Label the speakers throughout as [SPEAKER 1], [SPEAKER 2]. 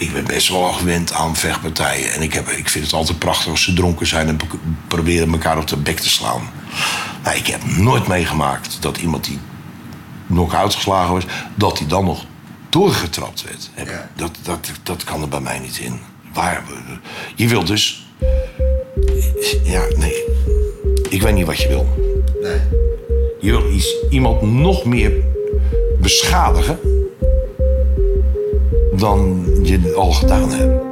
[SPEAKER 1] ik ben best wel gewend aan vechtpartijen. En ik, heb, ik vind het altijd prachtig als ze dronken zijn en pro- proberen elkaar op de bek te slaan. Maar ik heb nooit meegemaakt dat iemand die knock-out geslagen was, dat hij dan nog doorgetrapt werd.
[SPEAKER 2] Ja.
[SPEAKER 1] Dat, dat, dat kan er bij mij niet in. Waar, je wilt dus. Ja, nee. Ik weet niet wat je wil.
[SPEAKER 2] Nee.
[SPEAKER 1] Je wil iets, iemand nog meer beschadigen dan je al gedaan hebt.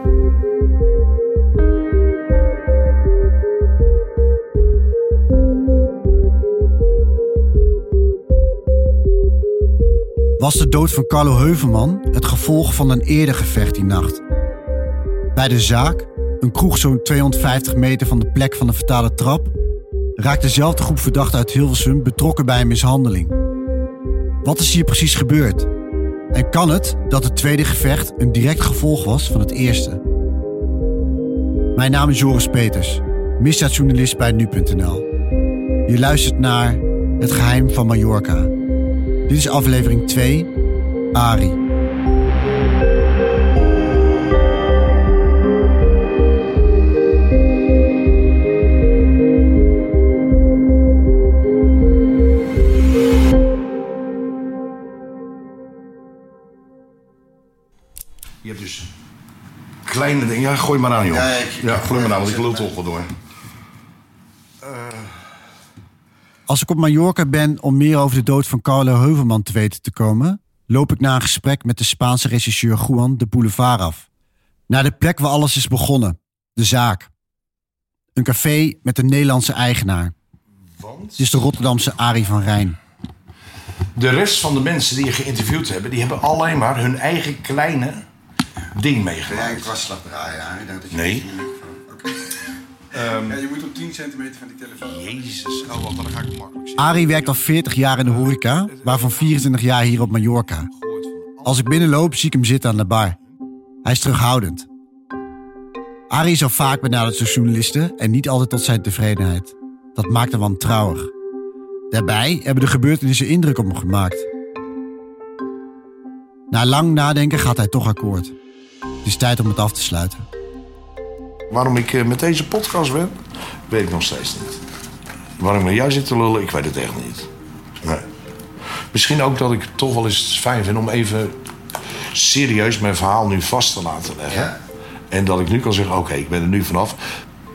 [SPEAKER 3] Was de dood van Carlo Heuvelman het gevolg van een eerder gevecht die nacht? Bij de zaak, een kroeg zo'n 250 meter van de plek van de fatale trap, raakt dezelfde groep verdachten uit Hilversum betrokken bij een mishandeling. Wat is hier precies gebeurd? En kan het dat het tweede gevecht een direct gevolg was van het eerste? Mijn naam is Joris Peters, misdaadjournalist bij nu.nl. Je luistert naar Het Geheim van Mallorca. Dit is aflevering 2, Ari.
[SPEAKER 1] Je hebt dus kleine dingen. Ja, gooi maar aan, joh.
[SPEAKER 2] Ja, ik-
[SPEAKER 1] ja gooi maar aan, want ik lul
[SPEAKER 2] maar.
[SPEAKER 1] toch wel door.
[SPEAKER 3] Als ik op Mallorca ben om meer over de dood van Carlo Heuvelman te weten te komen, loop ik na een gesprek met de Spaanse regisseur Juan de Boulevard af. Naar de plek waar alles is begonnen, de zaak. Een café met een Nederlandse eigenaar.
[SPEAKER 1] Want
[SPEAKER 3] Het is de Rotterdamse Arie van Rijn.
[SPEAKER 1] de rest van de mensen die je geïnterviewd hebben, die hebben alleen maar hun eigen kleine ding meegemaakt.
[SPEAKER 2] Denk dat je
[SPEAKER 1] Nee.
[SPEAKER 2] Oké. ja, je moet op 10 centimeter van die telefoon.
[SPEAKER 1] Jezus, oh, wat, dan ga ik makkelijk zitten.
[SPEAKER 3] Arie werkt al 40 jaar in de horeca, waarvan 24 jaar hier op Mallorca. Als ik binnenloop, zie ik hem zitten aan de bar. Hij is terughoudend. Arie is al vaak benaderd door journalisten en niet altijd tot zijn tevredenheid. Dat maakt hem wantrouwig. Daarbij hebben de gebeurtenissen indruk op hem gemaakt. Na lang nadenken gaat hij toch akkoord. Het is tijd om het af te sluiten.
[SPEAKER 1] Waarom ik eh, met deze podcast ben, weet ik nog steeds niet. Waarom ik met jou zit te lullen, ik weet het echt niet. Nee. Misschien ook dat ik het toch wel eens fijn vind om even serieus mijn verhaal nu vast te laten leggen.
[SPEAKER 2] Ja.
[SPEAKER 1] En dat ik nu kan zeggen, oké, ik ben er nu vanaf.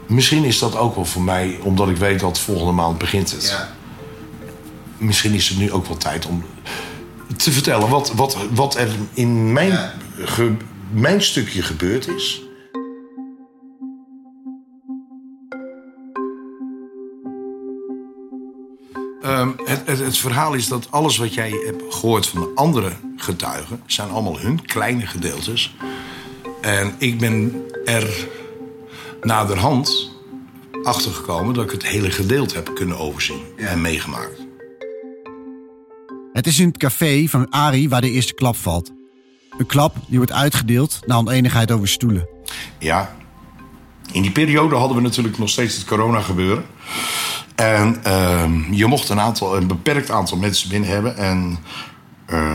[SPEAKER 1] Misschien is dat ook wel voor mij, omdat ik weet dat volgende maand begint het.
[SPEAKER 2] Ja.
[SPEAKER 1] Misschien is het nu ook wel tijd om te vertellen wat, wat, wat er in mijn,
[SPEAKER 2] Ja.
[SPEAKER 1] ge- mijn stukje gebeurd is. Ehm, het, het, het verhaal is dat alles wat jij hebt gehoord van de andere getuigen... zijn allemaal hun kleine gedeeltes. En ik ben er naderhand achter gekomen... dat ik het hele gedeelte heb kunnen overzien
[SPEAKER 2] Ja.
[SPEAKER 1] en meegemaakt.
[SPEAKER 3] Het is in het café van Arie waar de eerste klap valt. Een klap die wordt uitgedeeld na oneenigheid over stoelen.
[SPEAKER 1] Ja, in die periode hadden we natuurlijk nog steeds het corona gebeuren. En ehm, je mocht een, aantal, een beperkt aantal mensen binnen hebben. En eh,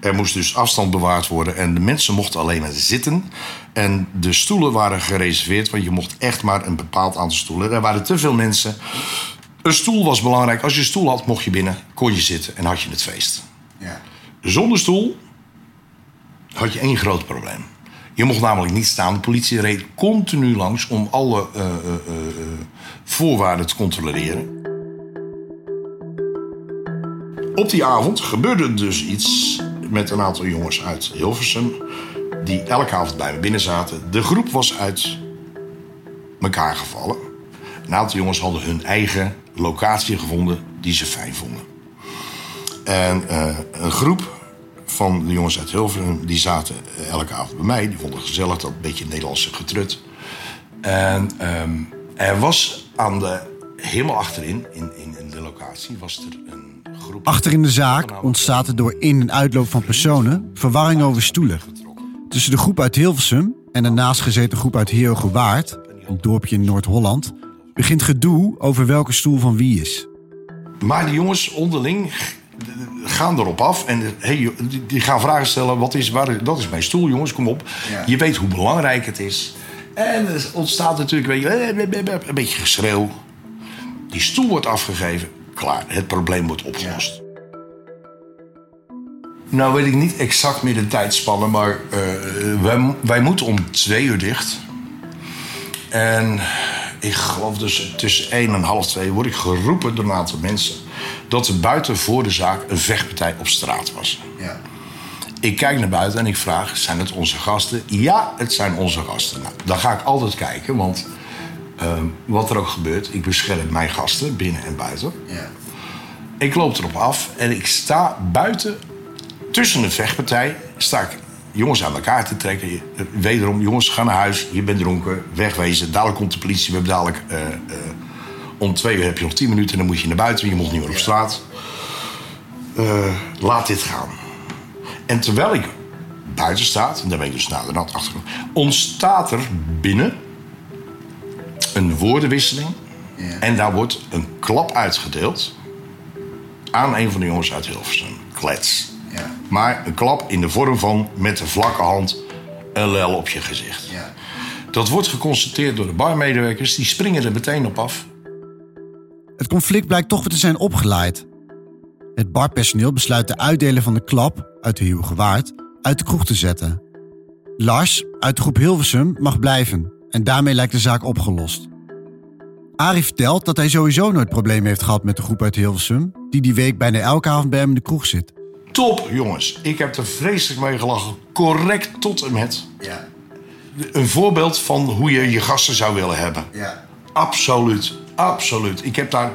[SPEAKER 1] er moest dus afstand bewaard worden. En de mensen mochten alleen maar zitten. En de stoelen waren gereserveerd, want je mocht echt maar een bepaald aantal stoelen. Er waren te veel mensen. Een stoel was belangrijk. Als je een stoel had, mocht je binnen, kon je zitten en had je het feest.
[SPEAKER 2] Ja.
[SPEAKER 1] Zonder stoel had je één groot probleem. Je mocht namelijk niet staan. De politie reed continu langs om alle eh, eh, eh, voorwaarden te controleren. Op die avond gebeurde dus iets met een aantal jongens uit Hilversum... die elke avond bij me binnen zaten. De groep was uit elkaar gevallen. Een aantal jongens hadden hun eigen locatie gevonden die ze fijn vonden. En een groep van de jongens uit Hilversum, die zaten eh, elke avond bij mij. Die vonden het gezellig, dat beetje Nederlandse getrut. En ehm, er was aan de, helemaal achterin, in, in, in de locatie, was er een groep...
[SPEAKER 3] Achter in de zaak ontstaat er door in- en uitloop van personen verwarring over stoelen. Tussen de groep uit Hilversum en de naastgezeten groep uit Heerhugowaard, een dorpje in Noord-Holland, begint gedoe over welke stoel van wie is.
[SPEAKER 1] Maar die jongens onderling gaan erop af en hey, die gaan vragen stellen. Wat is, waar, dat is mijn stoel, jongens, kom op.
[SPEAKER 2] Ja.
[SPEAKER 1] Je weet hoe belangrijk het is. En er ontstaat natuurlijk weet je, eh, een beetje geschreeuw. Die stoel wordt afgegeven. Klaar, het probleem wordt opgelost. Nou weet ik niet exact meer de tijdspannen, maar eh, wij, wij moeten om twee uur dicht. En ik geloof dus tussen één en half twee word ik geroepen door een aantal mensen... dat er buiten voor de zaak een vechtpartij op straat was.
[SPEAKER 2] Ja.
[SPEAKER 1] Ik kijk naar buiten en ik vraag, zijn het onze gasten? Ja, het zijn onze gasten. Nou, dan ga ik altijd kijken, want eh, wat er ook gebeurt... ik bescherm mijn gasten, binnen en buiten.
[SPEAKER 2] Ja.
[SPEAKER 1] Ik loop erop af en ik sta buiten tussen de vechtpartij. Sta ik jongens aan elkaar te trekken. Eh, Wederom, jongens, ga naar huis. Je bent dronken, wegwezen. Dadelijk komt de politie. We hebben dadelijk... eh, eh, om twee uur heb je nog tien minuten en dan moet je naar buiten. Je moet niet meer op straat. Eh, laat dit gaan. En terwijl ik buiten sta, en daar ben ik dus naderhand achter... ontstaat er binnen een woordenwisseling.
[SPEAKER 2] Ja.
[SPEAKER 1] En daar wordt een klap uitgedeeld aan een van de jongens uit Hilversum. Klets.
[SPEAKER 2] Ja.
[SPEAKER 1] Maar een klap in de vorm van met de vlakke hand een lel op je gezicht.
[SPEAKER 2] Ja.
[SPEAKER 1] Dat wordt geconstateerd door de barmedewerkers. Die springen er meteen op af.
[SPEAKER 3] Het conflict blijkt toch weer te zijn opgeleid. Het barpersoneel besluit de uitdeler van de klap uit de Huwige Waard uit de kroeg te zetten. Lars uit de groep Hilversum mag blijven en daarmee lijkt de zaak opgelost. Arie vertelt dat hij sowieso nooit problemen heeft gehad met de groep uit Hilversum, die die week bijna elke avond bij hem in de kroeg zit.
[SPEAKER 1] Top, jongens. Ik heb er vreselijk mee gelachen. Correct tot en met.
[SPEAKER 2] Ja.
[SPEAKER 1] Een voorbeeld van hoe je je gasten zou willen hebben.
[SPEAKER 2] Ja.
[SPEAKER 1] Absoluut, absoluut. Ik heb daar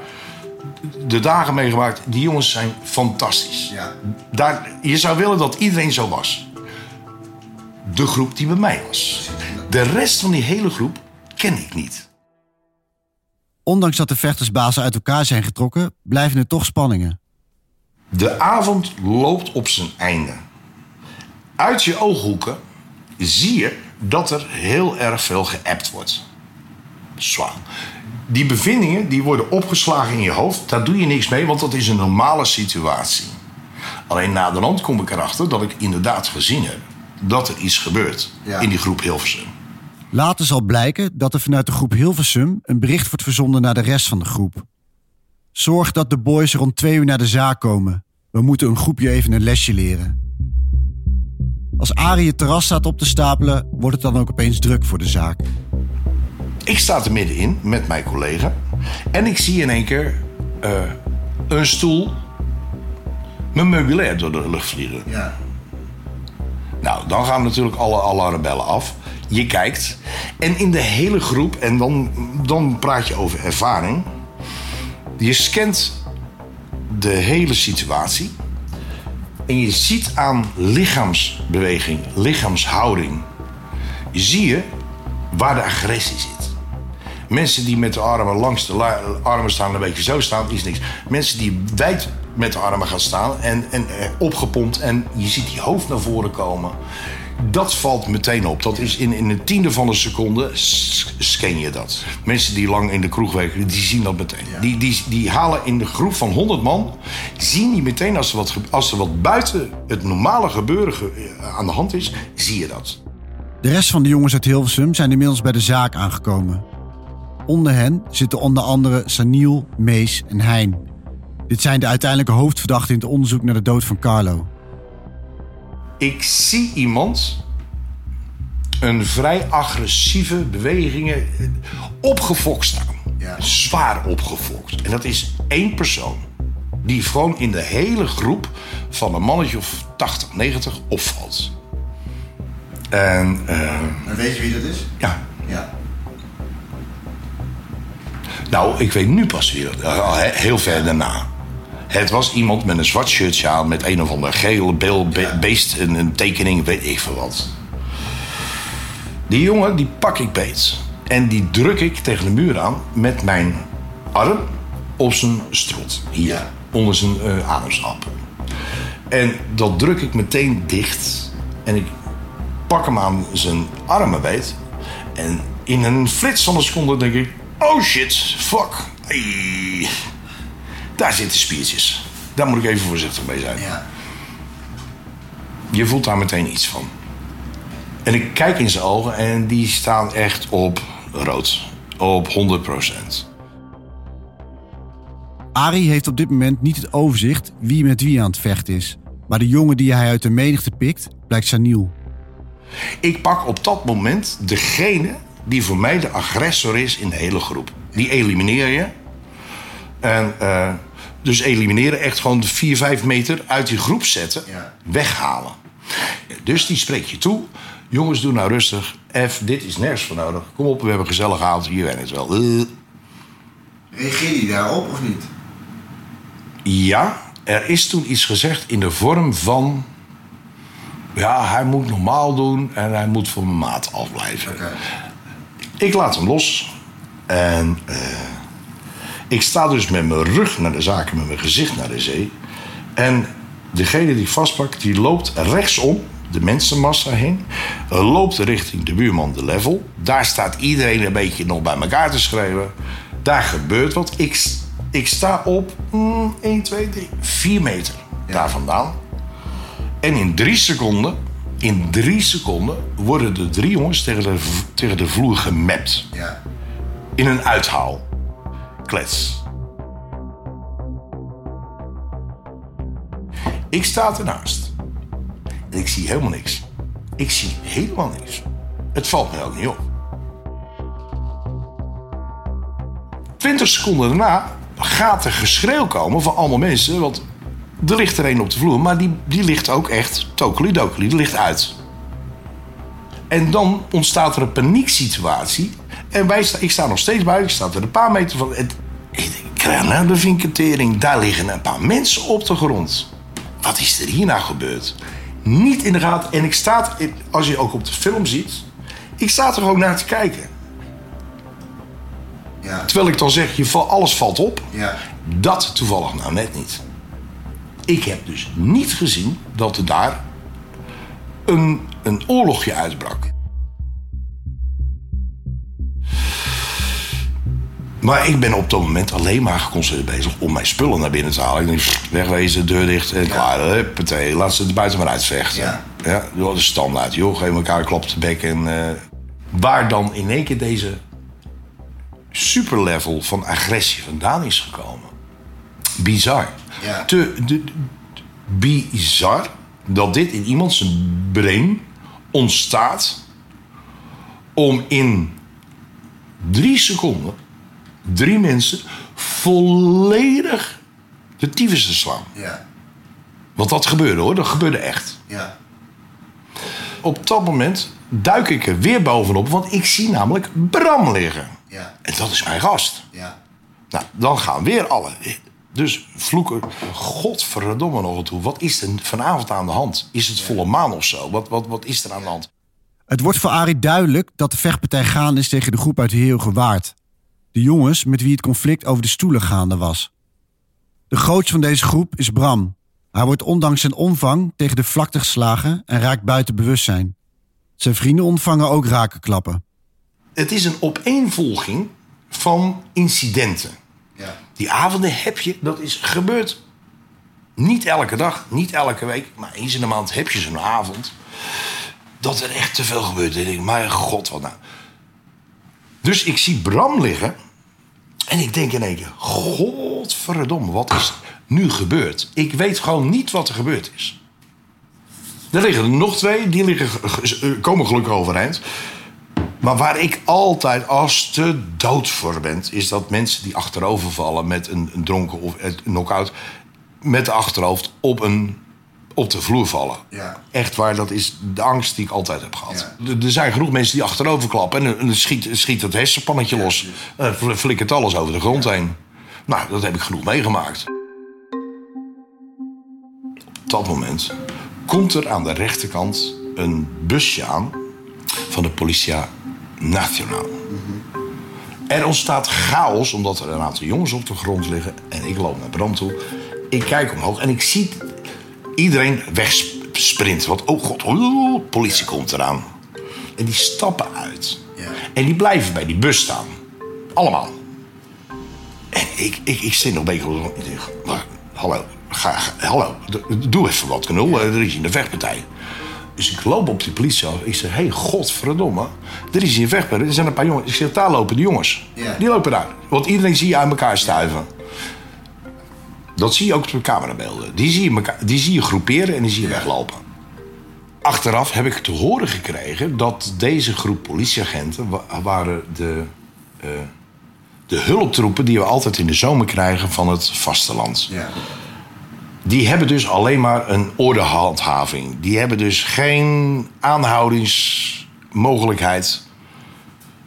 [SPEAKER 1] de dagen meegemaakt. Die jongens zijn fantastisch.
[SPEAKER 2] Ja.
[SPEAKER 1] Daar, je zou willen dat iedereen zo was. De groep die bij mij was. De rest van die hele groep ken ik niet.
[SPEAKER 3] Ondanks dat de vechtersbazen uit elkaar zijn getrokken, blijven er toch spanningen.
[SPEAKER 1] De avond loopt op zijn einde. Uit je ooghoeken zie je dat er heel erg veel geappt wordt. Zwaar. Die bevindingen die worden opgeslagen in je hoofd. Daar doe je niks mee, want dat is een normale situatie. Alleen na de rand kom ik erachter dat ik inderdaad gezien heb dat er iets gebeurt
[SPEAKER 2] Ja.
[SPEAKER 1] in die groep Hilversum.
[SPEAKER 3] Later zal blijken dat er vanuit de groep Hilversum een bericht wordt verzonden naar de rest van de groep. Zorg dat de boys rond twee uur naar de zaak komen. We moeten een groepje even een lesje leren. Als Arie het terras staat op te stapelen, wordt het dan ook opeens druk voor de zaak.
[SPEAKER 1] Ik sta er middenin met mijn collega. En ik zie in één keer eh, een stoel, mijn meubilair door de lucht vliegen.
[SPEAKER 2] Ja.
[SPEAKER 1] Nou, dan gaan natuurlijk alle alarmbellen af. Je kijkt. En in de hele groep, en dan, dan praat je over ervaring. Je scant de hele situatie. En je ziet aan lichaamsbeweging, lichaamshouding. Zie je waar de agressie zit. Mensen die met de armen langs de la- armen staan, een beetje zo staan, is niks. Mensen die wijd met de armen gaan staan en, en eh, opgepompt en je ziet die hoofd naar voren komen. Dat valt meteen op. Dat is in, in een tiende van een seconde scan je dat. Mensen die lang in de kroeg werken, die zien dat meteen. Die, die, die halen in de groep van 100 man, zien die meteen als er wat, als er wat buiten het normale gebeuren ge- eh, aan de hand is, zie je dat.
[SPEAKER 3] De rest van de jongens uit Hilversum zijn inmiddels bij de zaak aangekomen. Onder hen zitten onder andere Saniel, Mees en Hein. Dit zijn de uiteindelijke hoofdverdachten in het onderzoek naar de dood van Carlo.
[SPEAKER 1] Ik zie iemand een vrij agressieve bewegingen opgefokt staan.
[SPEAKER 2] Ja.
[SPEAKER 1] Zwaar opgefokt. En dat is één persoon. Die gewoon in de hele groep van een mannetje of 80, 90 opvalt. En eh,
[SPEAKER 2] En weet je wie dat is?
[SPEAKER 1] ja,
[SPEAKER 2] Ja.
[SPEAKER 1] Nou, ik weet nu pas weer. he- Heel ver daarna. Het was iemand met een zwart shirtje aan met een of ander gele beel, be- beest, een, een tekening, weet ik veel wat. Die jongen, die pak ik beet. En die druk ik tegen de muur aan met mijn arm op zijn strot. Hier,
[SPEAKER 2] Ja.
[SPEAKER 1] onder zijn eh ademsap. En dat druk ik meteen dicht. En ik pak hem aan zijn armen beet. En in een flits van een seconde denk ik... Oh shit, fuck. Ai. Daar zitten spiertjes. Daar moet ik even voorzichtig mee zijn.
[SPEAKER 3] Ja.
[SPEAKER 1] Je voelt daar meteen iets van. En ik kijk in zijn ogen en die staan echt op rood. Op 100%
[SPEAKER 3] Arie heeft op dit moment niet het overzicht wie met wie aan het vechten is. Maar de jongen die hij uit de menigte pikt, blijkt Saniel.
[SPEAKER 1] Ik pak op dat moment degene die voor mij de agressor is in de hele groep. Die elimineer je. En eh, dus elimineren, echt gewoon 4, 5 meter uit die groep zetten.
[SPEAKER 3] Ja.
[SPEAKER 1] Weghalen. Dus die spreekt je toe. Jongens, doe nou rustig. F, dit is nergens voor nodig. Kom op, we hebben een gezellig avond. Je weet het wel. Eh.
[SPEAKER 3] Reageer je daarop of niet?
[SPEAKER 1] Ja, er is toen iets gezegd in de vorm van... Ja, hij moet normaal doen en hij moet voor mijn maat afblijven. Ik laat hem los. En eh, ik sta dus met mijn rug naar de zaken, met mijn gezicht naar de zee. En degene die ik vastpak, die loopt rechtsom de mensenmassa heen. Loopt richting de buurman de level. Daar staat iedereen een beetje nog bij elkaar te schreeuwen. Daar gebeurt wat. Ik, ik sta op mm, 1, 2, 3, 4 meter daar vandaan. En in drie seconden, in drie seconden worden de drie jongens tegen de, tegen de vloer gemapt.
[SPEAKER 3] Ja.
[SPEAKER 1] In een uithaal. Klets. Ik sta ernaast. En ik zie helemaal niks. Ik zie helemaal niks. Het valt me ook niet op. Twintig seconden daarna gaat er geschreeuw komen van allemaal mensen. Want er ligt er een op de vloer, maar die, die ligt ook echt tokeli dokeli. Die ligt uit. En dan ontstaat er een panieksituatie. En wij sta, ik sta nog steeds buiten. Ik sta er een paar meter van. Het, ik denk, krijg nou de vinketering. Daar liggen een paar mensen op de grond. Wat is er hierna gebeurd? Niet in de gaten. En ik sta, als je ook op de film ziet... Ik sta er ook naar te kijken.
[SPEAKER 3] Ja.
[SPEAKER 1] Terwijl ik dan zeg, je, alles valt op.
[SPEAKER 3] Ja.
[SPEAKER 1] Dat toevallig nou net niet. Ik heb dus niet gezien dat er daar een, een oorlogje uitbrak. Maar ik ben op dat moment alleen maar geconcentreerd bezig om mijn spullen naar binnen te halen. Ik denk, wegwezen, deur dicht en klaar. Huppatee, laat ze er buiten maar uitvechten.
[SPEAKER 3] Ja.
[SPEAKER 1] Ja, dat is standaard. Joh, geef elkaar een klap op de bek. En, eh, waar dan in één keer deze superlevel van agressie vandaan is gekomen. Bizar.
[SPEAKER 3] Ja.
[SPEAKER 1] Te, de, bizar dat dit in iemand zijn brein ontstaat om in drie seconden drie mensen volledig de tyfus te slaan.
[SPEAKER 3] Ja.
[SPEAKER 1] Want dat gebeurde hoor, dat gebeurde echt.
[SPEAKER 3] Ja.
[SPEAKER 1] Op dat moment duik ik er weer bovenop, want ik zie namelijk Bram liggen.
[SPEAKER 3] Ja.
[SPEAKER 1] En dat is mijn gast.
[SPEAKER 3] Ja.
[SPEAKER 1] Nou, dan gaan weer alle. Dus vloeken, godverdomme nog toe. Wat is er vanavond aan de hand? Is het volle maan of zo? Wat, wat, wat is er aan de hand?
[SPEAKER 3] Het wordt voor Arie duidelijk dat de vechtpartij gaande is tegen de groep uit de Heerige Waard. De jongens met wie het conflict over de stoelen gaande was. De grootste van deze groep is Bram. Hij wordt ondanks zijn omvang tegen de vlakte geslagen en raakt buiten bewustzijn. Zijn vrienden ontvangen ook rakenklappen.
[SPEAKER 1] Het is een opeenvolging van incidenten. Die avonden heb je, dat is gebeurd. Niet elke dag, niet elke week, maar eens in de maand heb je zo'n avond. Dat er echt te veel gebeurt. En ik denk, mijn god, wat nou. Dus ik zie Bram liggen. En ik denk in één keer, godverdomme, wat is nu gebeurd? Ik weet gewoon niet wat er gebeurd is. Er liggen nog twee, die liggen, eh, komen gelukkig overeind. Maar waar ik altijd als te dood voor ben, is dat mensen die achterover vallen met een, een dronken of een knock-out, met de achterhoofd op, een, op de vloer vallen.
[SPEAKER 3] Ja.
[SPEAKER 1] Echt waar, dat is de angst die ik altijd heb gehad. Er- Er zijn genoeg mensen die achterover klappen en schiet, schiet het hersenpannetje los. En fl- flikkert alles over de grond heen. Nou, dat heb ik genoeg meegemaakt. Op dat moment komt er aan de rechterkant een busje aan van de Nacional. Er ontstaat chaos omdat er een aantal jongens op de grond liggen. En ik loop naar Bram toe. Ik kijk omhoog en ik zie iedereen wegsprinten. Want, oh god, oh, politie komt eraan. En die stappen uit.
[SPEAKER 3] Ja.
[SPEAKER 1] En die blijven bij die bus staan. Allemaal. En ik, ik, ik zit nog een beetje... Maar, hallo, ga, ga- hallo, doe even wat, knul. Eh, Er is hier een vechtpartij. Dus ik loop op die politie. Ik zeg, hé, hey, godverdomme. Er is hier vechtpartij. Er zijn een paar jongens. Ik zeg, daar lopen de jongens.
[SPEAKER 3] Ja.
[SPEAKER 1] Die lopen daar. Want iedereen zie je uit elkaar stuiven. Dat zie je ook op de camerabeelden. Die zie je, elkaar, die zie je groeperen en die zie je weglopen. Achteraf heb ik te horen gekregen dat deze groep politieagenten wa- waren de, eh, de hulptroepen die we altijd in de zomer krijgen van het vasteland.
[SPEAKER 3] Ja.
[SPEAKER 1] Die hebben dus alleen maar een ordehandhaving. Die hebben dus geen aanhoudingsmogelijkheid.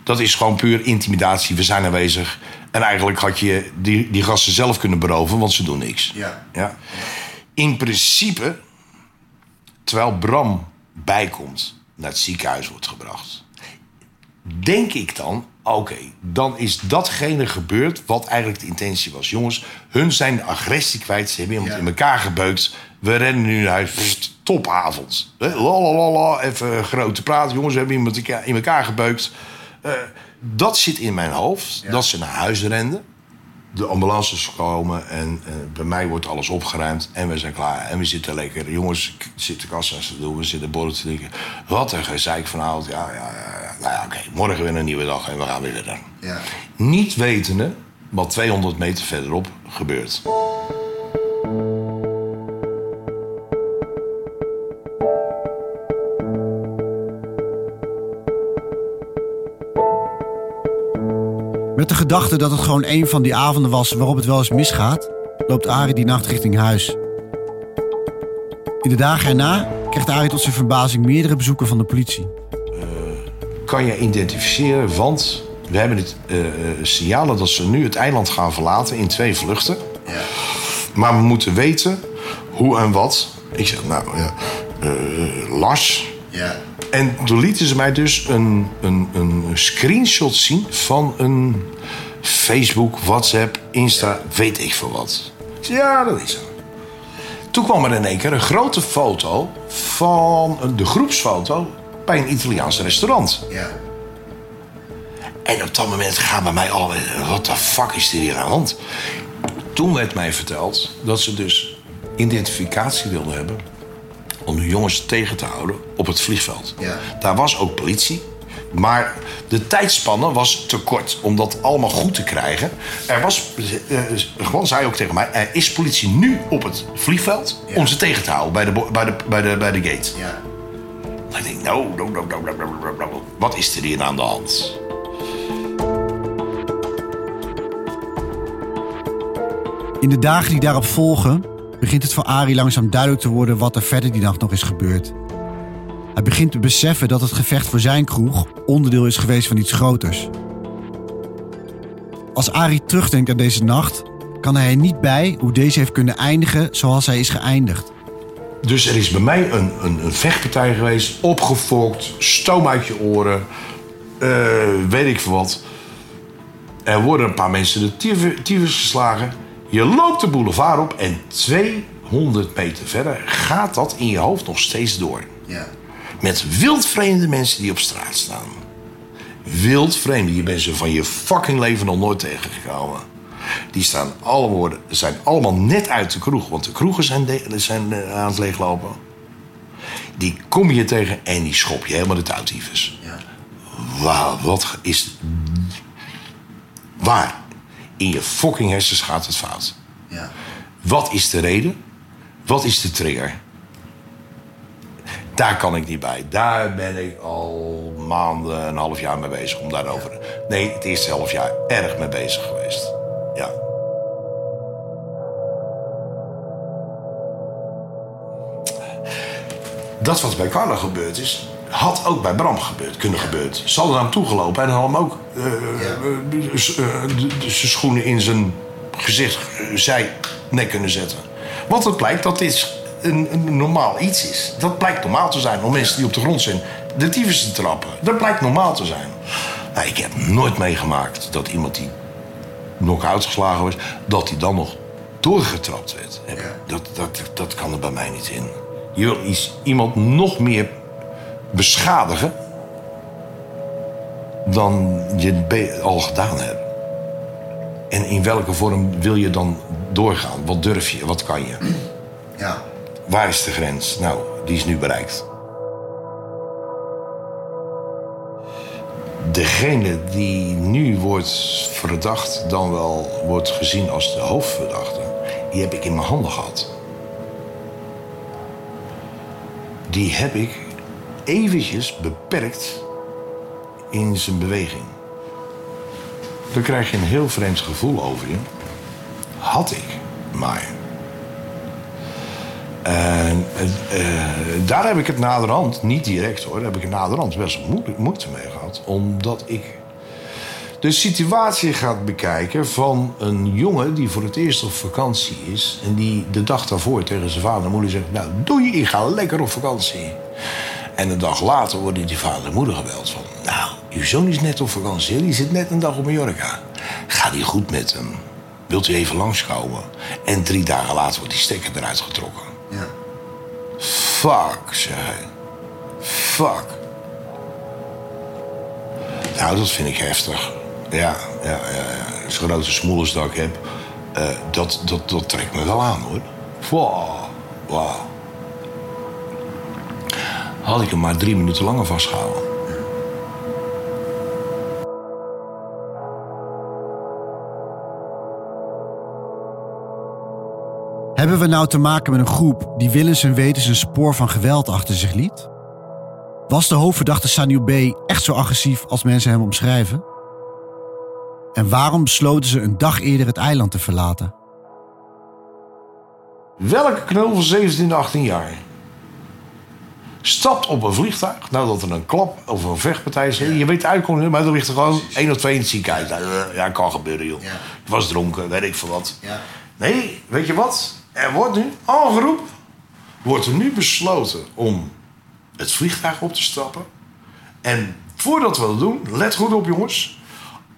[SPEAKER 1] Dat is gewoon puur intimidatie. We zijn aanwezig. En eigenlijk had je die, die gasten zelf kunnen beroven, want ze doen niks.
[SPEAKER 3] Ja.
[SPEAKER 1] Ja. In principe, terwijl Bram bijkomt, naar het ziekenhuis wordt gebracht, denk ik dan, oké, dan is datgene gebeurd wat eigenlijk de intentie was. Jongens, hun zijn de agressie kwijt, ze hebben iemand
[SPEAKER 3] Ja.
[SPEAKER 1] in elkaar gebeukt. We rennen nu naar huis, Pst, topavond. Lalalala, even grote praat, jongens, we hebben iemand in elkaar- gebeukt. Eh, dat zit in mijn hoofd, dat ze naar huis renden de ambulances komen en eh, bij mij wordt alles opgeruimd en we zijn klaar. En we zitten lekker, jongens zitten kassa's te doen, we zitten borrel te drinken. Wat een gezeik vanavond. Ja, ja, ja. Nou ja, oké, morgen weer een nieuwe dag en we gaan weer verder.
[SPEAKER 3] Ja.
[SPEAKER 1] Niet wetende wat 200 meter verderop gebeurt.
[SPEAKER 3] Met de gedachte dat het gewoon een van die avonden was waarop het wel eens misgaat, loopt Arie die nacht richting huis. In de dagen erna krijgt Arie tot zijn verbazing meerdere bezoeken van de politie.
[SPEAKER 1] Kan je identificeren, want we hebben het eh, eh, signalen dat ze nu het eiland gaan verlaten in twee vluchten.
[SPEAKER 3] Ja.
[SPEAKER 1] Maar we moeten weten hoe en wat. Ik zeg, nou, ja, eh, Lars,
[SPEAKER 3] Ja.
[SPEAKER 1] En toen lieten ze mij dus een, een, een screenshot zien van een Facebook, WhatsApp, Insta, weet ik veel wat. Ik ja, dat is zo. Toen kwam er in één keer een grote foto van de groepsfoto bij een Italiaans restaurant.
[SPEAKER 3] Ja.
[SPEAKER 1] En op dat moment gaan bij mij al, wat de fuck is er hier aan de hand? Toen werd mij verteld dat ze dus identificatie wilden hebben om de jongens tegen te houden op het vliegveld.
[SPEAKER 3] Ja.
[SPEAKER 1] Daar was ook politie. Maar de tijdspanne was te kort om dat allemaal goed te krijgen. Er was, eh, gewoon zei ook tegen mij, er is politie nu op het vliegveld
[SPEAKER 3] Ja.
[SPEAKER 1] om ze tegen te houden bij de, bij de, bij de, bij de gate.
[SPEAKER 3] Ja.
[SPEAKER 1] En ik denk, nou, nou, wat is er hier aan de hand?
[SPEAKER 3] In de dagen die daarop volgen, begint het voor Arie langzaam duidelijk te worden wat er verder die nacht nog is gebeurd. Hij begint te beseffen dat het gevecht voor zijn kroeg onderdeel is geweest van iets groters. Als Arie terugdenkt aan deze nacht, kan hij er niet bij hoe deze heeft kunnen eindigen zoals hij is geëindigd.
[SPEAKER 1] Dus er is bij mij een, een, een vechtpartij geweest, opgefokt, stoom uit je oren, eh, weet ik veel wat. Er worden een paar mensen de tyfus tyfus geslagen. Je loopt de boulevard op en 200 meter verder gaat dat in je hoofd nog steeds door.
[SPEAKER 3] Ja.
[SPEAKER 1] Met wildvreemde mensen die op straat staan. Wildvreemde, je bent ze van je fucking leven nog nooit tegengekomen. Die staan allemaal, worden- zijn allemaal net uit de kroeg, want de kroegen zijn, de- zijn eh, aan het leeglopen. Die kom je tegen en die schop je helemaal de touwtyfus.
[SPEAKER 3] Ja.
[SPEAKER 1] Wauw, wat is. Waar? In je fucking hersens gaat het fout.
[SPEAKER 3] Ja.
[SPEAKER 1] Wat is de reden? Wat is de trigger? Daar kan ik niet bij. Daar ben ik al maanden, een half jaar mee bezig om daarover. Nee, het eerste half jaar erg mee bezig geweest. Dat wat bij Carla gebeurd is, had ook bij Bram gebeurd, kunnen gebeuren. Ze hadden naar hem toegelopen en hadden hem ook eh, eh, eh, zijn schoenen in zijn gezicht, zij nek kunnen zetten. Want het blijkt dat dit een, een normaal iets is. Dat blijkt normaal te zijn om mensen die op de grond zijn de tyfus te trappen. Dat blijkt normaal te zijn. Nou, ik heb nooit meegemaakt dat iemand die knock-out geslagen was, dat hij dan nog doorgetrapt werd. Dat, dat, dat kan er bij mij niet in. Je wil iets, iemand nog meer beschadigen dan je al gedaan hebt. En in welke vorm wil je dan doorgaan? Wat durf je? Wat kan je?
[SPEAKER 3] Ja.
[SPEAKER 1] Waar is de grens? Nou, die is nu bereikt. Degene die nu wordt verdacht, dan wel wordt gezien als de hoofdverdachte, die heb ik in mijn handen gehad. Die heb ik eventjes beperkt in zijn beweging. Dan krijg je een heel vreemd gevoel over je. Had ik maar. En uh, daar heb ik het naderhand, niet direct hoor, daar heb ik het naderhand best moeite mee gehad. Omdat ik de situatie gaat bekijken van een jongen die voor het eerst op vakantie is. En die de dag daarvoor tegen zijn vader en moeder zegt: Nou, doei, ik ga lekker op vakantie. En een dag later worden die vader en moeder gebeld van... Nou, uw zoon is net op vakantie, die zit net een dag op Mallorca. Gaat die goed met hem? Wilt u even langskomen? En drie dagen later wordt die stekker eruit getrokken.
[SPEAKER 3] Ja.
[SPEAKER 1] Fuck, zei hij. Fuck. Nou, dat vind ik heftig. Ja, ja, ja. Zo'n grote smoelens dat heb, uh, dat, dat, dat trekt me wel aan, hoor. Wow, wow. Had ik hem maar drie minuten langer vastgehouden.
[SPEAKER 3] Hebben we nou te maken met een groep die willens en wetens een spoor van geweld achter zich liet? Was de hoofdverdachte Sanil B. echt zo agressief als mensen hem omschrijven? En waarom besloten ze een dag eerder het eiland te verlaten?
[SPEAKER 1] Welke knul van 17, 18 jaar stapt op een vliegtuig nadat er een klap of een vechtpartij is? Je weet de uitkomst, maar er ligt er gewoon één of twee in het ziekenhuis. Ja, kan gebeuren, joh. Ja. was dronken, weet ik veel wat.
[SPEAKER 3] Ja.
[SPEAKER 1] Nee, weet je wat? Er wordt nu aangeroepen. Wordt er nu besloten om het vliegtuig op te stappen. En voordat we dat doen, let goed op jongens.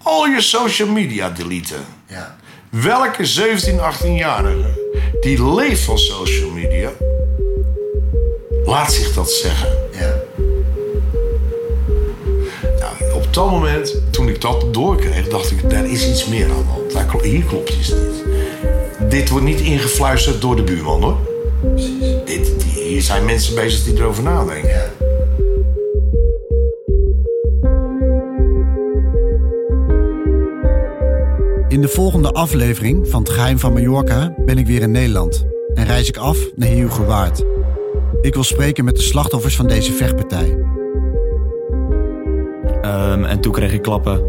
[SPEAKER 1] Al je social media deleten.
[SPEAKER 3] Ja.
[SPEAKER 1] Welke 17, 18-jarige die leeft van social media, laat zich dat zeggen.
[SPEAKER 3] Ja.
[SPEAKER 1] Nou, op dat moment, toen ik dat doorkreeg, dacht ik, daar is iets meer aan de hand. Hier klopt iets niet. Dit wordt niet ingefluisterd door de buurman hoor.
[SPEAKER 3] Precies.
[SPEAKER 1] Dit, hier zijn mensen bezig die erover nadenken.
[SPEAKER 3] Ja. In de volgende aflevering van Het Geheim van Mallorca ben ik weer in Nederland en reis ik af naar Heerhugowaard. Ik wil spreken met de slachtoffers van deze vechtpartij.
[SPEAKER 4] Um, en toen kreeg ik klappen.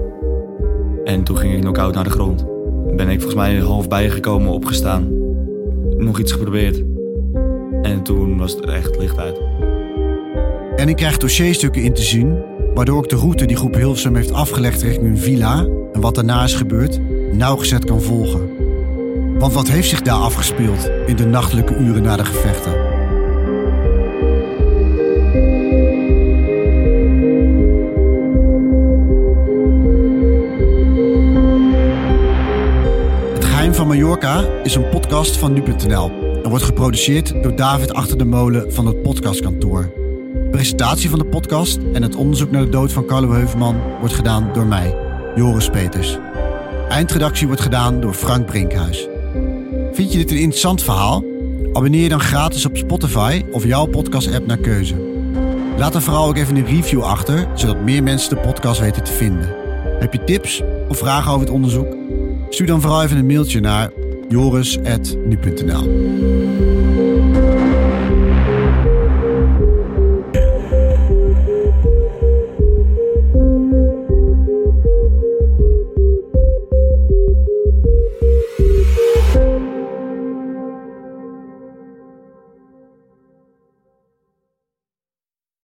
[SPEAKER 4] En toen ging ik knock-out naar de grond ben ik volgens mij half bijgekomen, opgestaan. Nog iets geprobeerd. En toen was het echt licht uit.
[SPEAKER 3] En ik krijg dossierstukken in te zien, waardoor ik de route die groep Hilversum heeft afgelegd richting hun villa en wat daarna is gebeurd, nauwgezet kan volgen. Want wat heeft zich daar afgespeeld in de nachtelijke uren na de gevechten? van Mallorca is een podcast van nu.nl en wordt geproduceerd door David Achter de Molen van het podcastkantoor. De presentatie van de podcast en het onderzoek naar de dood van Carlo Heuvelman wordt gedaan door mij, Joris Peters. Eindredactie wordt gedaan door Frank Brinkhuis. Vind je dit een interessant verhaal? Abonneer je dan gratis op Spotify of jouw podcast-app naar keuze. Laat dan vooral ook even een review achter, zodat meer mensen de podcast weten te vinden. Heb je tips of vragen over het onderzoek? Stuur dan vooral even een mailtje naar joris.nu.nl.